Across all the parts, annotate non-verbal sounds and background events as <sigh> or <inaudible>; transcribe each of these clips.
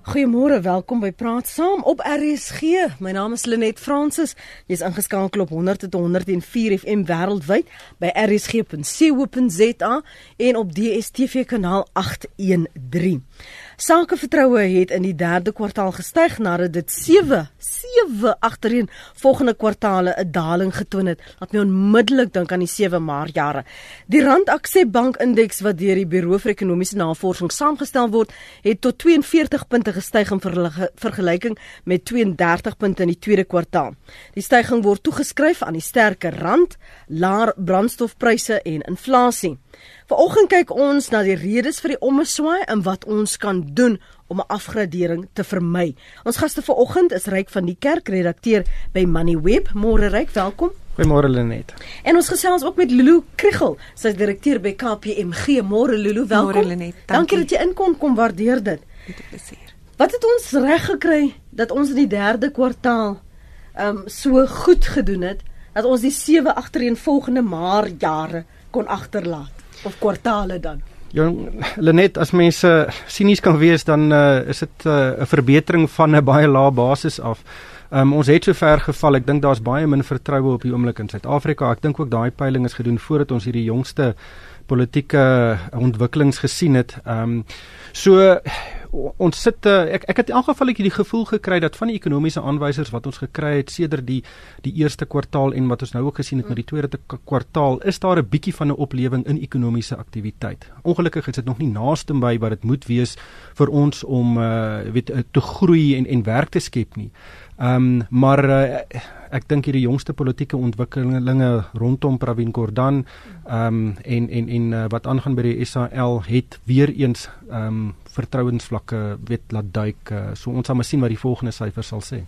Goeiemôre, welkom by Praat Saam op RSG. My naam is Lenet Fransis. Jy's ingeskakel op 100.104 FM wêreldwyd by rsg.co.za en op DStv kanaal 813. Sakevertroue het in die 3de kwartaal gestyg nadat dit 7 7 agtereen volgende kwartaale 'n daling getoon het. Laat my onmiddellik dink aan die 7 Maart jare. Die Rand Aksep Bank Indeks wat deur die Buro vir Ekonomiese Navorsing saamgestel word, het tot 42 punte gestyg in vergelyking met 32 punte in die tweede kwartaal. Die stygings word toegeskryf aan die sterker rand, laer brandstofpryse en inflasie. Vanoggend kyk ons na die redes vir die ommeswaai en wat ons kan doen om 'n afgradering te vermy. Ons gaste vanoggend is Ryk van die Kerk, redakteur by Moneyweb. Môre Ryk, welkom. Goeiemôre Lenet. En ons gesels ook met Lulu Kriegel, sy is direkteur by KPMG. Môre Lulu, welkom. Môre Lenet. Dankie. dankie dat jy inkom, kom waardeer dit. Met 'n plesier. Wat het ons reg gekry dat ons in die derde kwartaal ehm um, so goed gedoen het dat ons die sewe agtereenvolgende maar jare kon agterlaat? Of kwartaale dan? Ja, Lenet, as mense sinies kan wees dan uh, is dit eh, 'n uh, verbetering van 'n baie lae basis af. Um, ons het so ver geval. Ek dink daar's baie min vertroue op die oomblik in Suid-Afrika. Ek dink ook daai peiling is gedoen voordat ons hierdie jongste politieke ontwikkelings gesien het. Ehm um, so ons sit uh, ek ek het in elk geval ek die gevoel gekry dat van die ekonomiese aanwysers wat ons gekry het sedert die die eerste kwartaal en wat ons nou ook gesien het met die tweede kwartaal is daar 'n bietjie van 'n oplewing in ekonomiese aktiwiteit. Ongelukkig is dit nog nie naaste by wat dit moet wees vir ons om uh, weet te groei en en werk te skep nie. Ehm um, maar uh, ek dink hierdie jongste politieke ontwikkelinge rondom Pravin Gordhan ehm um, en en en uh, wat aangaan by die SAL het weer eens ehm um, vertrouensvlakke weet laat duik. Uh, so ons sal maar sien wat die volgende syfers sal sê.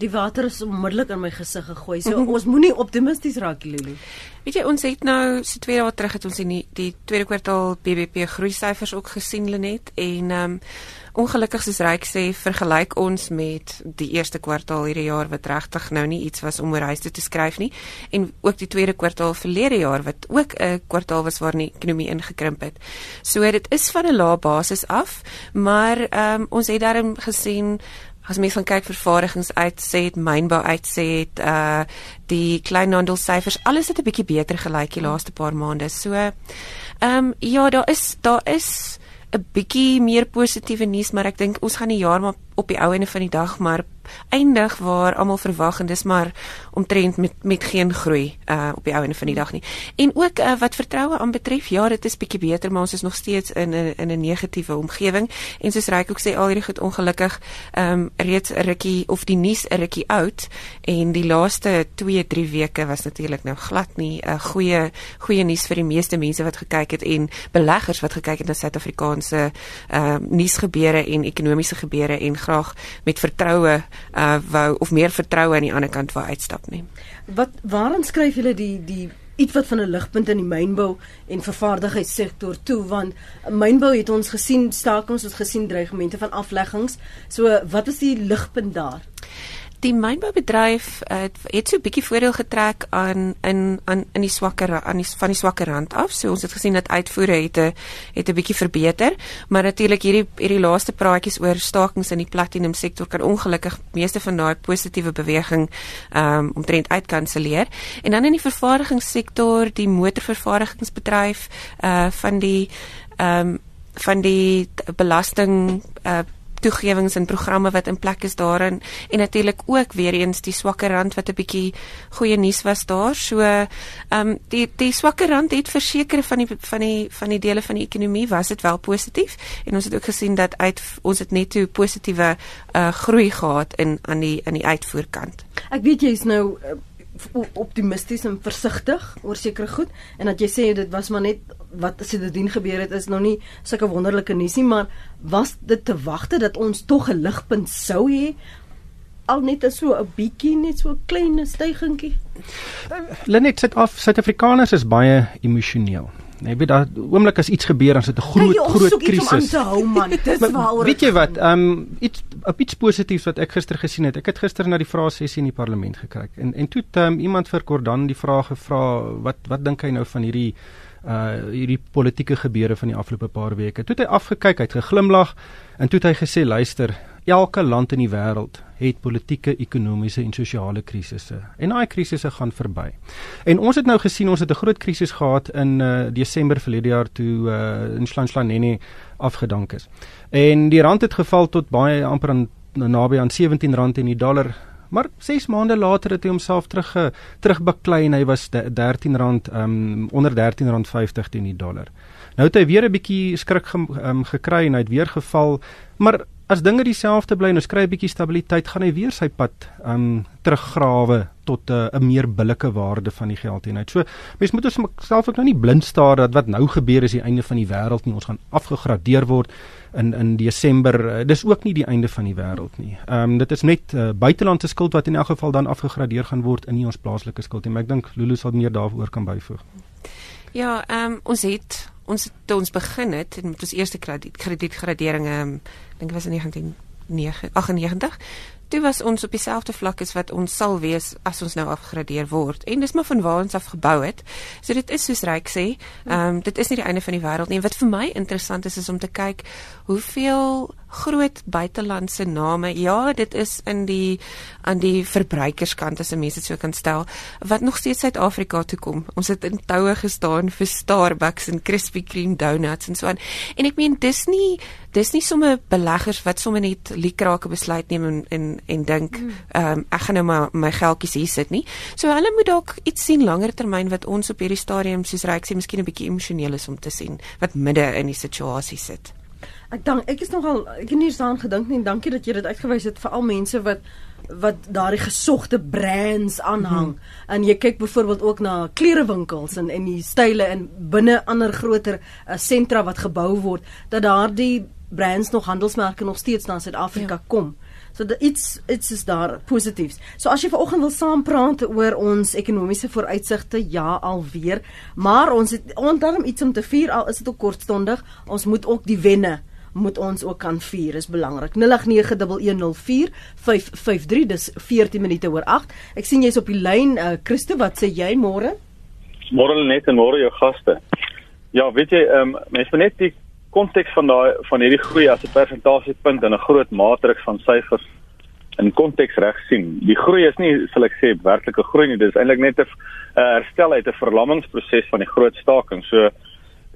Die water is onmiddellik in my gesig gegooi. So ons moenie optimisties raak, Lulu. Weet jy, ons het nou so twee dae terug het ons in die, die tweede kwartaal BBP groei syfers ook gesien Lenet en ehm um, Ongelukkig soos Ryk sê, vergelyk ons met die eerste kwartaal hierdie jaar wat regtig nou nie iets was om oor huis te skryf nie en ook die tweede kwartaal verlede jaar wat ook 'n kwartaal was waarin die ekonomie ingekrimp het. So dit is van 'n lae basis af, maar um, ons het daarin gesien as mens van kyk vervaardigings uit sê het mynbou uit sê het uh die kleinhandel syfers alles het 'n bietjie beter gelyk die laaste paar maande. So ehm um, ja, daar is daar is 'n bietjie meer positiewe nuus, maar ek dink ons gaan die jaar maar op die ou ende van die dag maar eindig waar almal verwag en dis maar omtrent met met geen groei uh op die ou ende van die dag nie. En ook uh, wat vertroue aanbetref, ja, dit is bietjie beter, maar ons is nog steeds in 'n in 'n negatiewe omgewing en soos Ryk ook sê al hierdie goed ongelukkig ehm um, reeds rukkie of die nuus rukkie oud en die laaste 2, 3 weke was natuurlik nou glad nie 'n uh, goeie goeie nuus vir die meeste mense wat gekyk het en beleggers wat gekyk het na Suid-Afrikaanse ehm uh, nuusgebeure en ekonomiese gebeure en graag met vertroue uh wou of meer vertroue aan die ander kant wou uitstap nie. Wat waarin skryf julle die die iets wat van 'n ligpunt in die mynbou en vervaardigingssektor toe want mynbou het ons gesien stakings ons gesien dreigemente van afleggings. So wat is die ligpunt daar? Die mynboubedryf uh, het so 'n bietjie voordeel getrek aan in aan in die swakker aan die van die swakker rand af. So ons het gesien dat uitvoere het 'n het 'n bietjie verbeter, maar natuurlik hierdie hierdie laaste praatjies oor stakings in die platinum sektor kan ongelukkig meeste van daai positiewe beweging um, omtrent uitkanselleer. En dan in die vervaardigingssektor, die motorvervaardigingsbedryf uh van die um, van die belasting uh toegewings en programme wat in plek is daarin en natuurlik ook weer eens die swakker rand wat 'n bietjie goeie nuus was daar. So ehm um, die die swakker rand het verseker van die van die van die dele van die ekonomie was dit wel positief en ons het ook gesien dat uit ons het net toe positiewe uh, groei gehad in aan die in die uitvoerkant. Ek weet jy is nou uh optimisties en versigtig oor sekere goed en dat jy sê dit was maar net wat sedertdien gebeur het is nog nie sulke wonderlike nuus nie maar was dit te wagte dat ons tog 'n ligpunt sou hê al net so 'n bietjie net so 'n klein stygingkie? Lenet Suid-Afrikaners is baie emosioneel Nee, weet daar oomblik as iets gebeur dan sit 'n groot hey, groot krisis. Weet jy wat? Ehm um, iets op iets positiefs wat ek gister gesien het. Ek het gister na die vrae sessie in die parlement gekyk en en toe het um, iemand vir Gordhan die vraag gevra wat wat dink hy nou van hierdie uh hierdie politieke gebeure van die afgelope paar weke. Toe het hy afgekyk, hy het geglimlag en toe het hy gesê luister, elke land in die wêreld het politieke, ekonomiese en sosiale krisisse. En daai krisisse gaan verby. En ons het nou gesien ons het 'n groot krisis gehad in uh Desember verlede jaar toe uh in Slanhlanene afgedank is. En die rand het geval tot baie amper aan naby aan R17 in die dollar. Maar 6 maande later het hy homself terug terugbeklei en hy was R13 um onder R13.50 teen die dollar. Nou het hy weer 'n bietjie skrik ge, um, gekry en hy het weer geval, maar as dinge dieselfde bly en ons kry 'n bietjie stabiliteit, gaan hy weer sy pad um teruggrawe tot 'n uh, meer billike waarde van die geldeenheid. So mense moet ons self ook nou nie blind staar dat wat nou gebeur is die einde van die wêreld nie. Ons gaan afgegradeer word in in Desember. Uh, dis ook nie die einde van die wêreld nie. Ehm um, dit is net uh, buitelandse skuld wat in elk geval dan afgegradeer gaan word in nie ons plaaslike skuld nie. Maar ek dink Lulu sal meer daaroor kan byvoeg. Ja, ehm um, ons het ons het ons begin het met ons eerste kredietgradering ehm um, dink was in 1998 toe was ons op dieselfde vlak as wat ons sal wees as ons nou afgegradeer word. En dis maar van waar ons af gebou het. So dit is soos Ryk sê, ehm um, dit is nie die einde van die wêreld nie. En wat vir my interessant is is om te kyk hoeveel groot buitelandse name. Ja, dit is in die aan die verbruikerskant as 'n mens dit so kan stel wat nog steeds Suid-Afrika toe kom. Ons het in toue gestaan vir Starbucks en Krispy Kreme donuts en so aan. En ek meen dis nie dis nie sommer beleggers wat sommer net liekrake besluit neem en en, en dink hmm. ehm um, ek gaan nou maar my geldjies hier sit nie. So hulle moet dalk iets sien langer termyn wat ons op hierdie stadium soos Ryk sê miskien 'n bietjie emosioneel is om te sien wat midde in die situasie sit. Ek dank ek is nogal ek het nie daaraan gedink nie dankie dat jy dit uitgewys het vir al mense wat wat daardie gesogte brands aanhang. Mm -hmm. En jy kyk byvoorbeeld ook na klerewinkels en en die style in binne ander groter uh, sentra wat gebou word dat daardie brands nog handelsmerke nog steeds na Suid-Afrika ja. kom. So dit iets iets is daar positiefs. So as jy vanoggend wil saam praat oor ons ekonomiese vooruitsigte, ja alweer, maar ons het onderm iets om te vier al is dit ook kortstondig. Ons moet ook die wenne moet ons ook kan vier is belangrik. 0891104553 dis 14 minute oor 8 ek sien jy's op die lyn uh, Christo wat sê jy môre? Môre net en môre jou gaste. Ja weet jy um, mense moet net die konteks van daai van hierdie groei as 'n persentasiepunt in 'n groot matriks van syfers in konteks reg sien. Die groei is nie sal ek sê werklike groei nie. Dis eintlik net 'n herstel uit 'n verlammingsproses van die groot staking. So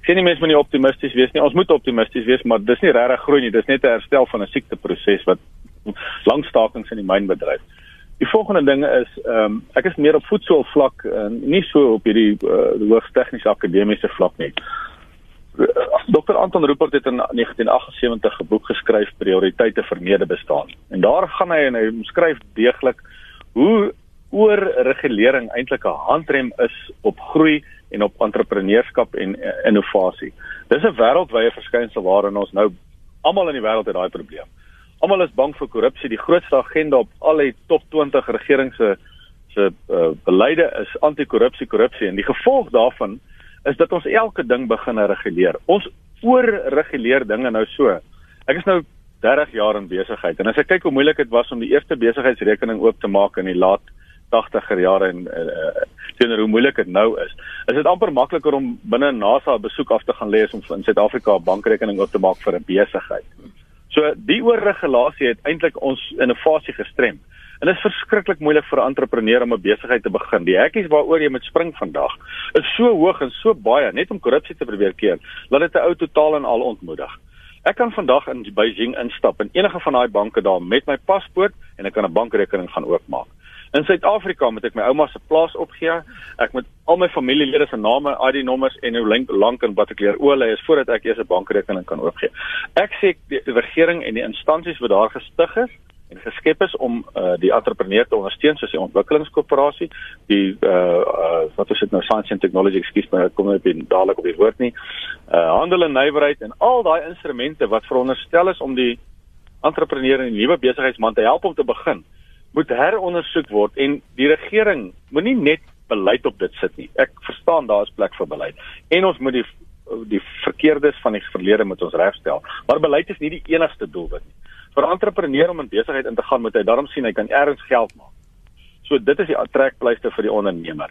sê nie mense moet nie optimisties wees nie. Ons moet optimisties wees, maar dis nie regtig groei nie. Dis net 'n herstel van 'n siekteproses wat lang stakings in die mynbedryf. Die volgende dinge is ehm um, ek is meer op voedselvlak en uh, nie so op hierdie uh, hoogs tegniese akademiese vlak nie. Dr Anton Rupert het in 1978 'n boek geskryf Prioriteite vir medebestaan. En daar gaan hy en hy skryf deeglik hoe oorregulering eintlik 'n handrem is op groei en op entrepreneurskap en uh, innovasie. Dis 'n wêreldwye verskynsel waarin ons nou almal in die wêreld het daai probleem. Almal is bang vir korrupsie. Die grootste agenda op al die top 20 regerings se se uh, beleide is anti-korrupsie, korrupsie en die gevolg daarvan is dat ons elke ding begin reguleer. Ons oorreguleer dinge nou so. Ek is nou 30 jaar in besigheid en as ek kyk hoe moeilik dit was om die eerste besigheidsrekening oop te maak in die laat 80er jare en uh, teenoor hoe moeilik dit nou is. Is dit amper makliker om binne NASA 'n besoek af te gaan lê as om in Suid-Afrika 'n bankrekening oop te maak vir 'n besigheid. So die oorregulasie het eintlik ons innovasie gestrem. En dit is verskriklik moeilik vir 'n entrepreneur om 'n besigheid te begin. Die hekkies waaroor jy moet spring vandag is so hoog en so baie net om korrupsie te probeer keer, dat dit 'n ou totaal en al ontmoedig. Ek kan vandag in Beijing instap in enige van daai banke daar met my paspoort en ek kan 'n bankrekening gaan oopmaak. In Suid-Afrika moet ek my ouma se plaas opgee. Ek moet al my familielede se name, ID-nommers en hoe lank en wat ek leer oorlei is voordat ek eers 'n bankrekening kan oopgee. Ek sê die, regering en die instansies wat daar gestig is en geskep is om uh, die entrepreneur te ondersteun soos die ontwikkelingskoöperasie, die uh, uh wat is dit nou science and technology, ekskuus, maar ek kom net in dadelik op die woord nie. Uh handel en nywerheid en al daai instrumente wat veronderstel is om die entrepreneur en die nuwe besigheidsman te help om te begin moet herondersoek word en die regering moenie net beleid op dit sit nie. Ek verstaan daar is plek vir beleid. En ons moet die die verkeerdes van die verlede moet ons regstel. Maar beleid is nie die enigste doelwit nie. Vir 'n entrepreneur om in besigheid in te gaan, moet hy daarom sien hy kan ergens geld maak. So dit is die trekpleister vir die ondernemer.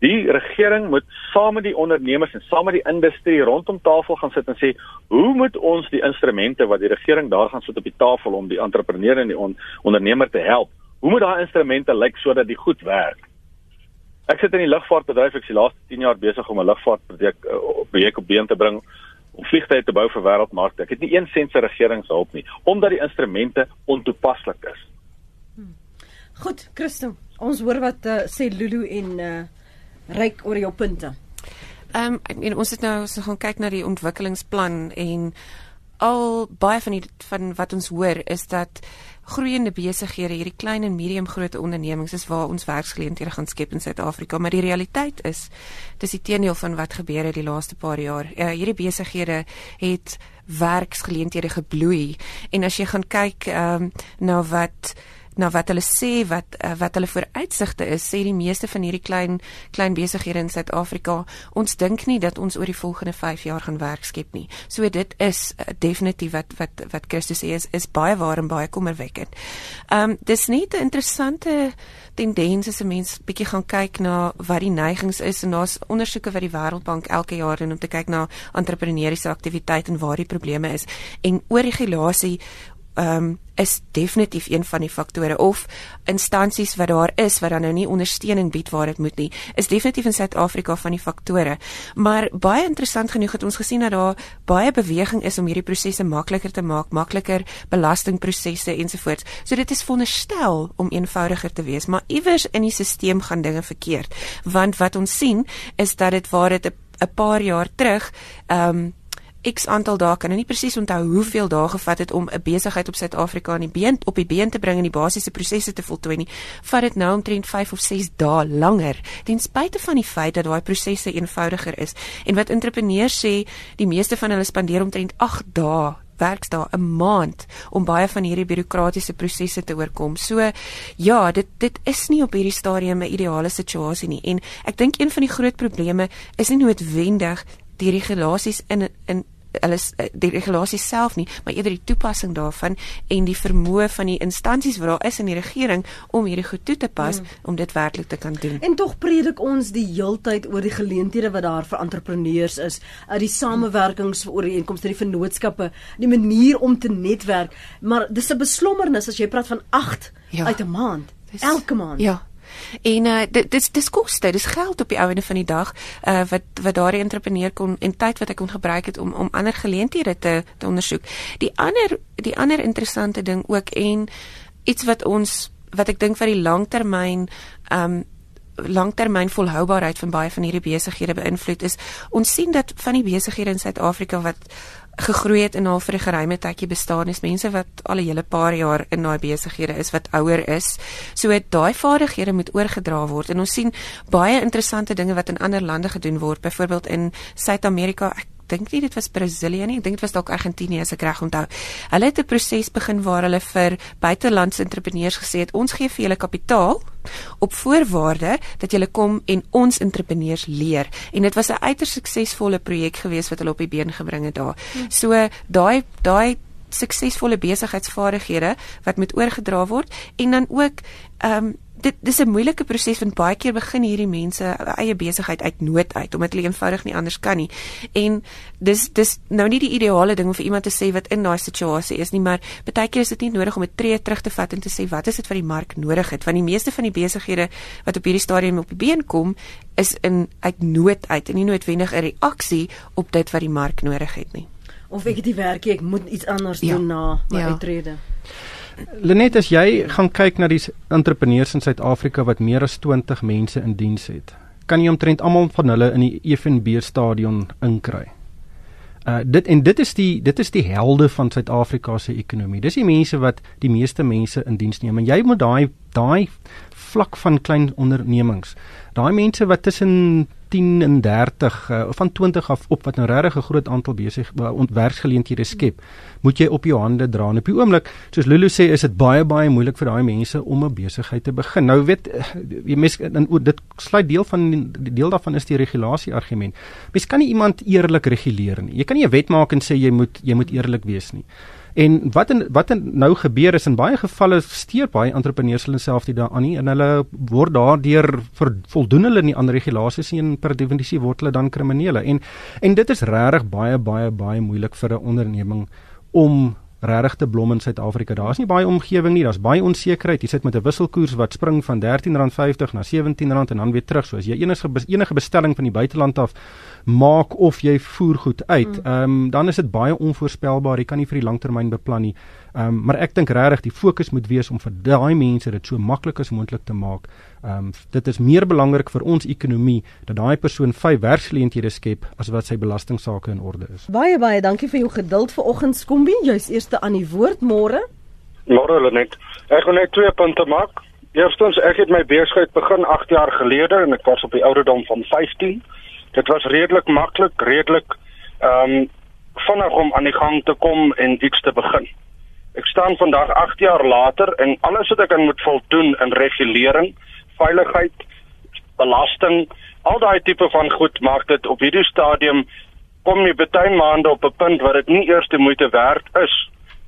Die regering moet saam met die ondernemers en saam met die industrie rondom tafel gaan sit en sê, hoe moet ons die instrumente wat die regering daar gaan sit op die tafel om die entrepreneur en die on ondernemer te help? Hoe moet daai instrumente lyk sodat dit goed werk? Ek sit in die lugvaartbedryf, ek is die laaste 10 jaar besig om 'n lugvaartprojek uh, projek op been te bring om vliegtye te bou vir wêreldmarkte. Ek het nie een sent se regeringshulp nie omdat die instrumente ontoepaslik is. Hmm. Goed, Christo, ons hoor wat uh, sê Lulu en uh ryk oor jou punte. Ehm um, ek meen ons het nou so gaan kyk na die ontwikkelingsplan en al baie van die van wat ons hoor is dat groeiende besighede, hierdie klein en medium grootte ondernemings is waar ons werksgeleenthede gaan skep in Suid-Afrika, maar die realiteit is dis die teendeel van wat gebeur het die laaste paar jaar. Uh, hierdie besighede het werksgeleenthede gebloei en as jy gaan kyk um, na wat na wat hulle sê wat uh, wat hulle vooruitsigte is, sê die meeste van hierdie klein klein besighede in Suid-Afrika, ons dink nie dat ons oor die volgende 5 jaar gaan werk skep nie. So dit is uh, definitief wat wat wat Christus sê is is baie waar en baie kommerwekkend. Ehm um, dis net 'n interessante tendens as 'n mens bietjie gaan kyk na wat die neigings is en daar's ondersoeke wat die Wêreldbank elke jaar doen om te kyk na entrepreneursiese aktiwiteit en waar die probleme is en oor regulasie um, is definitief een van die faktore of instansies wat daar is wat dan nou nie ondersteuning bied waar dit moet nie is definitief in Suid-Afrika van die faktore. Maar baie interessant genoeg het ons gesien dat daar baie beweging is om hierdie prosesse makliker te maak makliker belastingprosesse ensovoorts. So dit is veronderstel om eenvoudiger te wees maar iewers in die stelsel gaan dinge verkeerd. Want wat ons sien is dat dit waar dit 'n paar jaar terug ehm um, X aantal dae kan ek nie presies onthou hoeveel dae gevat het om 'n besigheid op Suid-Afrika aan die been op die been te bring en die basiese prosesse te voltooi nie. Vat dit nou omtrent 5 of 6 dae langer. Ten spyte van die feit dat daai prosesse eenvoudiger is. En wat entrepreneurs sê, die meeste van hulle spandeer omtrent 8 dae werksdae 'n maand om baie van hierdie bureaukratiese prosesse te oorkom. So ja, dit dit is nie op hierdie stadium 'n ideale situasie nie. En ek dink een van die groot probleme is nie noodwendig die regulasies in in hulle eh, die regulasie self nie, maar eerder die toepassing daarvan en die vermoë van die instansies wat daar is in die regering om hierdie goed toe te pas hmm. om dit werklik te kan doen. En tog predik ons die heeltyd oor die geleenthede wat daar vir entrepreneurs is, uit die samewerkings oor die inkomste, die vennootskappe, die manier om te netwerk, maar dis 'n beslommernis as jy praat van 8 ja. uit 'n maand. Dis, elke maand. Ja, En uh dit dis dis koste, dis geld op die ouene van die dag uh wat wat daardie entrepreneur kon en tyd wat hy kon gebruik het om om ander geleenthede te te ondersoek. Die ander die ander interessante ding ook en iets wat ons wat ek dink vir die langtermyn um langtermyn volhoubaarheid van baie van hierdie besighede beïnvloed is ons sien dat van die besighede in Suid-Afrika wat gegroei het en al vir 'n geruime tydjie bestaan is mense wat al 'n hele paar jaar in daai besighede is wat ouer is. So daai vaardighede moet oorgedra word en ons sien baie interessante dinge wat in ander lande gedoen word, byvoorbeeld in Suid-Amerika. Ek dink nie dit was Brasilië nie, ek dink dit was dalk Argentinië as ek reg onthou. Hulle het 'n proses begin waar hulle vir buitelandse entrepreneurs gesê het ons gee vir julle kapitaal op voorwaarde dat julle kom en ons entrepreneurs leer. En dit was 'n uiters suksesvolle projek geweest wat hulle op die been gebring het daar. Hmm. So daai daai suksesvolle besigheidsvaardighede wat moet oorgedra word en dan ook ehm um, dit dis 'n moeilike proses want baie keer begin hierdie mense eie besigheid uit nood uit omdat hulle eenvoudig nie anders kan nie. En dis dis nou nie die ideale ding om vir iemand te sê wat in daai situasie is nie, maar baie keer is dit nie nodig om 'n tree terug te vat en te sê wat is dit wat die mark nodig het? Want die meeste van die besighede wat op hierdie stadium op die been kom, is in uit nood uit en nie noodwendig 'n reaksie op dit wat die mark nodig het nie. Of ek het die werk, ek moet iets anders ja. doen na my ja. uitrede. Lenet as jy gaan kyk na die entrepreneurs in Suid-Afrika wat meer as 20 mense in diens het, kan jy omtrent almal van hulle in die FNB stadion inkry. Uh dit en dit is die dit is die helde van Suid-Afrika se ekonomie. Dis die mense wat die meeste mense in diens neem en jy moet daai daai vlak van klein ondernemings. Daai mense wat tussen 10 en 30 uh, van 20 af op wat nou regtig 'n groot aantal besig uh, ontwerpsgeleenthede skep, moet jy op jou hande dra. En op die oomblik, soos Lulu sê, is dit baie baie moeilik vir daai mense om 'n besigheid te begin. Nou weet eh, jy mes dit sluit deel van die deel daarvan is die regulasie argument. Mens kan nie iemand eerlik reguleer nie. Jy kan nie 'n wet maak en sê jy moet jy moet eerlik wees nie. En wat in, wat in nou gebeur is in baie gevalle steur baie entrepreneurs hulle self dit daaraan nie en hulle word daardeur voldoen hulle nie aan regulasies nie en per definisie word hulle dan kriminele. En en dit is regtig baie baie baie moeilik vir 'n onderneming om regtig te blom in Suid-Afrika. Daar's nie baie omgewing nie, daar's baie onsekerheid. Jy sit met 'n wisselkoers wat spring van R13.50 na R17 en dan weer terug. So as jy enige enige bestelling van die buiteland af maak of jy voer goed uit, mm. ehm mm. um, dan is dit baie onvoorspelbaar. Jy kan nie vir die langtermyn beplan nie. Ehm um, maar ek dink regtig die fokus moet wees om vir daai mense dit so maklik as moontlik te maak. Ehm um, dit is meer belangrik vir ons ekonomie dat daai persoon vyf werksgeleenthede skep as wat sy belastingsaake in orde is. Baie baie dankie vir jou geduld vanoggend Skombie. Jy's eerste aan die woord môre. Môre Lenet. Ek wil net twee punte maak. Eerstens, ek het my besigheid begin 8 jaar gelede en ek was op die ouderdom van 15. Dit was redelik maklik, redelik ehm um, vinnig om aan die gang te kom en iets te begin. Ek staan vandag 8 jaar later en alles wat ek aan moet voldoen in regulering, veiligheid, belasting, al daai tipe van goed maak dit op hierdie stadium kom jy baie maande op 'n punt waar dit nie eers die moeite werd is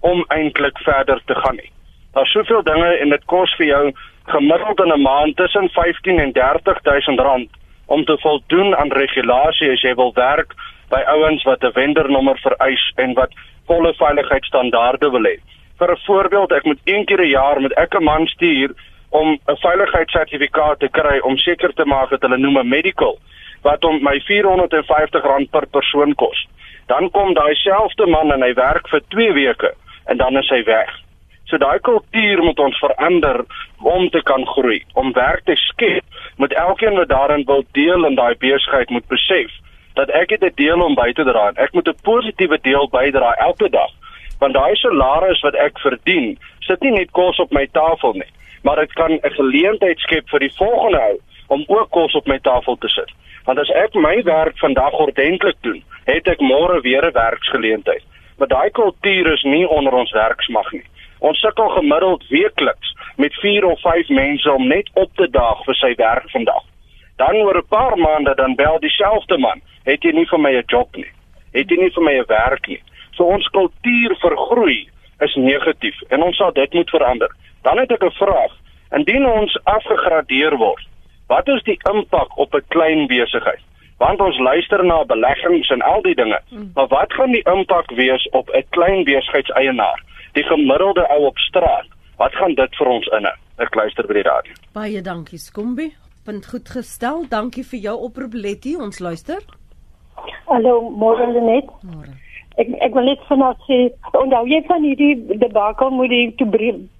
om eintlik verder te gaan nie. Daar's soveel dinge en dit kos vir jou gemiddeld in 'n maand tussen 15 en 30000 rand om te voldoen aan regulasie as jy wil werk by ouens wat 'n vendornommer vereis en wat volle veiligheidsstandaarde wil hê. Vir 'n voorbeeld, ek moet een keer 'n jaar met ek 'n man stuur om 'n veiligheidssertifikaat te kry om seker te maak dat hulle noem 'n medical wat om my R450 per persoon kos. Dan kom daai selfde man en hy werk vir 2 weke en dan is hy weg. So daai kultuur moet ons verander om te kan groei, om werk te skep. Moet elkeen wat daarin wil deel in daai besigheid moet besef dat ek het 'n deel om by te dra. Ek moet 'n positiewe deel bydra elke dag. Want daai salaris wat ek verdien, sit nie net kos op my tafel nie, maar dit kan 'n geleentheid skep vir die volgende ou om ook kos op my tafel te sit. Want as ek my werk vandag ordentlik doen, het ek môre weer 'n werksgeleentheid. Maar daai kultuur is nie onder ons werksmag nie. Ons sukkel gemiddeld weekliks met 4 of 5 mense om net op te daag vir sy werk vandag. Dan oor 'n paar maande dan bel dieselfde man het jy nie vir my 'n job nie. Het jy nie vir my 'n werk nie. So ons kultuur vir groei is negatief en ons sal dit moet verander. Dan het ek 'n vraag. Indien ons afgegradeer word, wat is die impak op 'n klein besigheid? Want ons luister na beleggings en al die dinge, hmm. maar wat gaan die impak wees op 'n klein besigheidseienaar, die gemiddelde ou op straat? Wat gaan dit vir ons inne? Ek luister by die radio. Baie dankie Skombi. Punt goed gestel. Dankie vir jou oproep Letty. Ons luister. Hallo, môre net. Môre. Ek ek wil net vanaand sê, onthou jy van hierdie debakel met die toe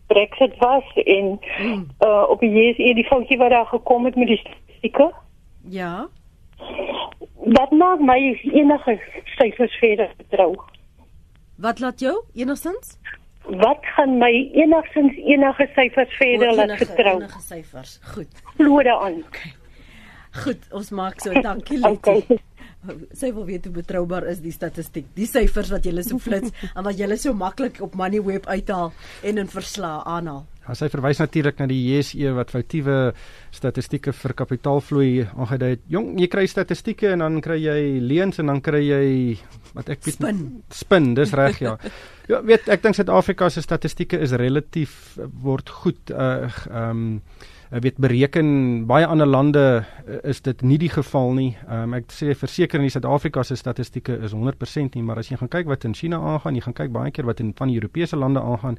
Brexit was en mm. uh op die JSE die foutjie wat daar gekom het met die statistieke? Ja. Dat maak my enige syfers verder vertrou. Wat laat jou enigstens? Wat gaan my enigstens enige syfers verder laat vertrou? Enige syfers. Goed. Glo daaraan. Okay. Goed, ons maak so. Dankie Letty. <laughs> Okay sy wil weet hoe betroubaar is die statistiek, die syfers wat julle so flits <laughs> en wat julle so maklik op Moneyweb uithaal en in verslae aanhaal. Ja, sy verwys natuurlik na die JSE wat foutiewe statistieke vir kapitaalvloei aangedui het. Jong, jy kry statistieke en dan kry jy leuns en dan kry jy wat ek weet spin. Spin, dis reg ja. <laughs> Ja, weet ek dink Suid-Afrika se statistieke is relatief word goed uh ehm um, Ek weet bereken baie ander lande uh, is dit nie die geval nie. Um, ek sê verseker in Suid-Afrika se statistieke is 100% nie, maar as jy gaan kyk wat in China aangaan, jy gaan kyk baie keer wat in van die Europese lande aangaan,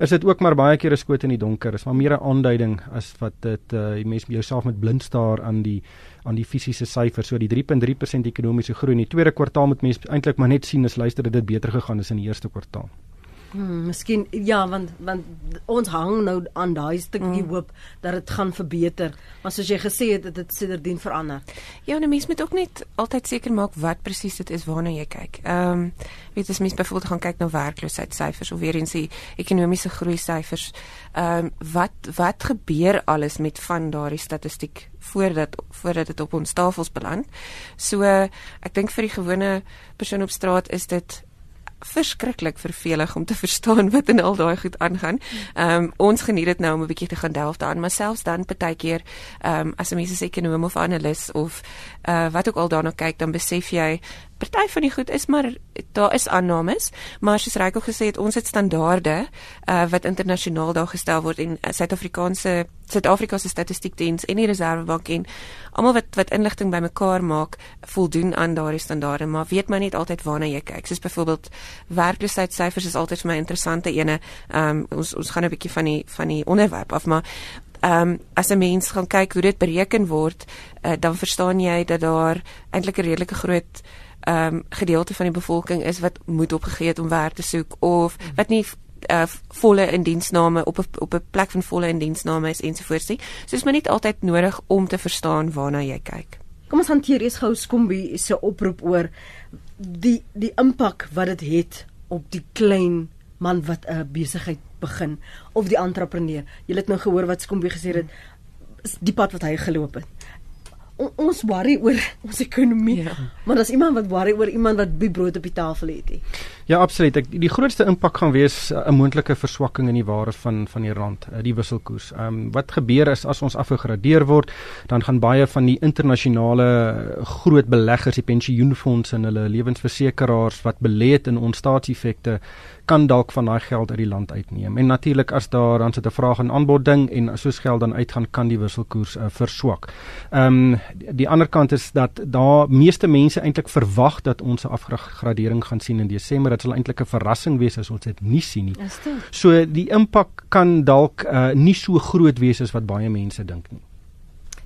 is dit ook maar baie keer 'n skoot in die donker. Is maar meer 'n aanduiding as wat dit uh, die mens jouself met blind staar aan die aan die fisiese syfers. So die 3.3% ekonomiese groei in die tweede kwartaal moet mense eintlik maar net sien as luister dit beter gegaan as in die eerste kwartaal. Hmm, miskien ja, want want ons hang nou aan daai stukkie hmm. hoop dat dit gaan verbeter. Maar soos jy gesê het, dit het sedertdien verander. Ja, nou mense moet ook net altyd seker maak wat presies dit is waarna jy kyk. Ehm, um, weet as mense byvoorbeeld gaan kyk na werkloosheidsyfers of weer eens die ekonomiese groei syfers, ehm um, wat wat gebeur alles met van daardie statistiek voordat voordat dit op ons tafels beland? So ek dink vir die gewone persoon op straat is dit verskriklik vervelig om te <laughs> verstaan wat in al daai goed aangaan. Ehm um, ons geniet dit nou om 'n bietjie te gaan delf daarin, maar selfs dan partykeer ehm um, as 'n mens 'n ekonom of analis of uh wat ook al daarna kyk, dan besef jy party van die goed is maar daar is aannames, maar soos Rykel gesê het, ons het standaarde uh wat internasionaal daar gestel word en uh, Suid-Afrikaanse Suid-Afrika se statistiekdiens en die Reserwebank en almal wat wat inligting bymekaar maak, voldoen aan daardie standaarde, maar weet my net altyd waarna jy kyk. Soos byvoorbeeld werkloosheidssyfers is altyd vir my interessante ene. Um ons ons gaan 'n bietjie van die van die onderwerp af, maar ehm um, as 'n mens gaan kyk hoe dit bereken word, uh, dan verstaan jy dat daar eintlik 'n redelike groot ehm um, gedeelte van die bevolking is wat moet opgegee het om werk te soek of wat nie uh, volle indiensname op 'n op 'n plek van volle indiensname is ensovoorts nie. So is maar net altyd nodig om te verstaan waarna jy kyk. Kom ons hanteer eers gou Skombie se oproep oor die die impak wat dit het op die klein man wat 'n besigheid begin of die entrepreneur. Jy het nou gehoor wat Skombie gesê het die pad wat hy geloop het on, ons worry oor <laughs> ons ekonomie. Ja. Maar daar's iemand wat worry oor iemand wat by brood op die tafel het. He. Ja, absoluut. Ek, die grootste impak gaan wees uh, 'n moontlike verswakking in die waarde van van die rand, uh, die wisselkoers. Ehm um, wat gebeur is as ons afgegradeer word, dan gaan baie van die internasionale uh, groot beleggers, die pensioenfondse en hulle lewensversekeraars wat belê het in ons staatseffekte kan dalk van daai geld uit die land uitneem. En natuurlik as daar dan sit 'n vraag en aanbod ding en soos geld dan uitgaan kan die wisselkoers uh, verswak. Ehm um, die ander kant is dat daar meeste mense eintlik verwag dat ons 'n afgradering gaan sien in Desember. Dit sal eintlik 'n verrassing wees as ons dit nie sien nie. So die impak kan dalk uh, nie so groot wees as wat baie mense dink nie.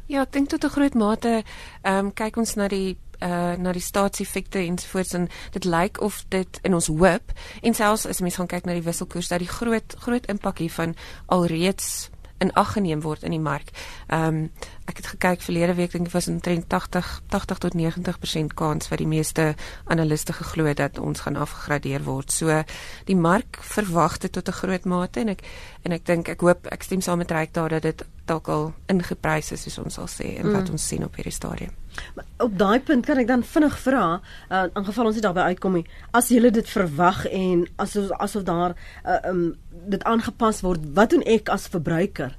Ja, ek dink tot 'n groot mate ehm um, kyk ons na die uh na die staatseffekte ensovoorts en dit lyk of dit in ons hoop en selfs as mense gaan kyk na die wisselkoers dat die groot groot impak hiervan alreeds in ag geneem word in die mark. Ehm um, ek het gekyk verlede week dink ek was omtrent 80 80 tot 90% kans wat die meeste analiste geglo het dat ons gaan afgegradeer word. So die mark verwag dit tot 'n groot mate en ek en ek dink ek hoop ek stem saam met Ryk daar dat dit dalk al ingeprys is soos ons sal sê en wat mm. ons sien op hierdie stadium. Maar op daai punt kan ek dan vinnig vra, uh, in geval ons nie daarby uitkom nie, as jy dit verwag en asof asof daar uh, um, dit aangepas word, wat doen ek as verbruiker?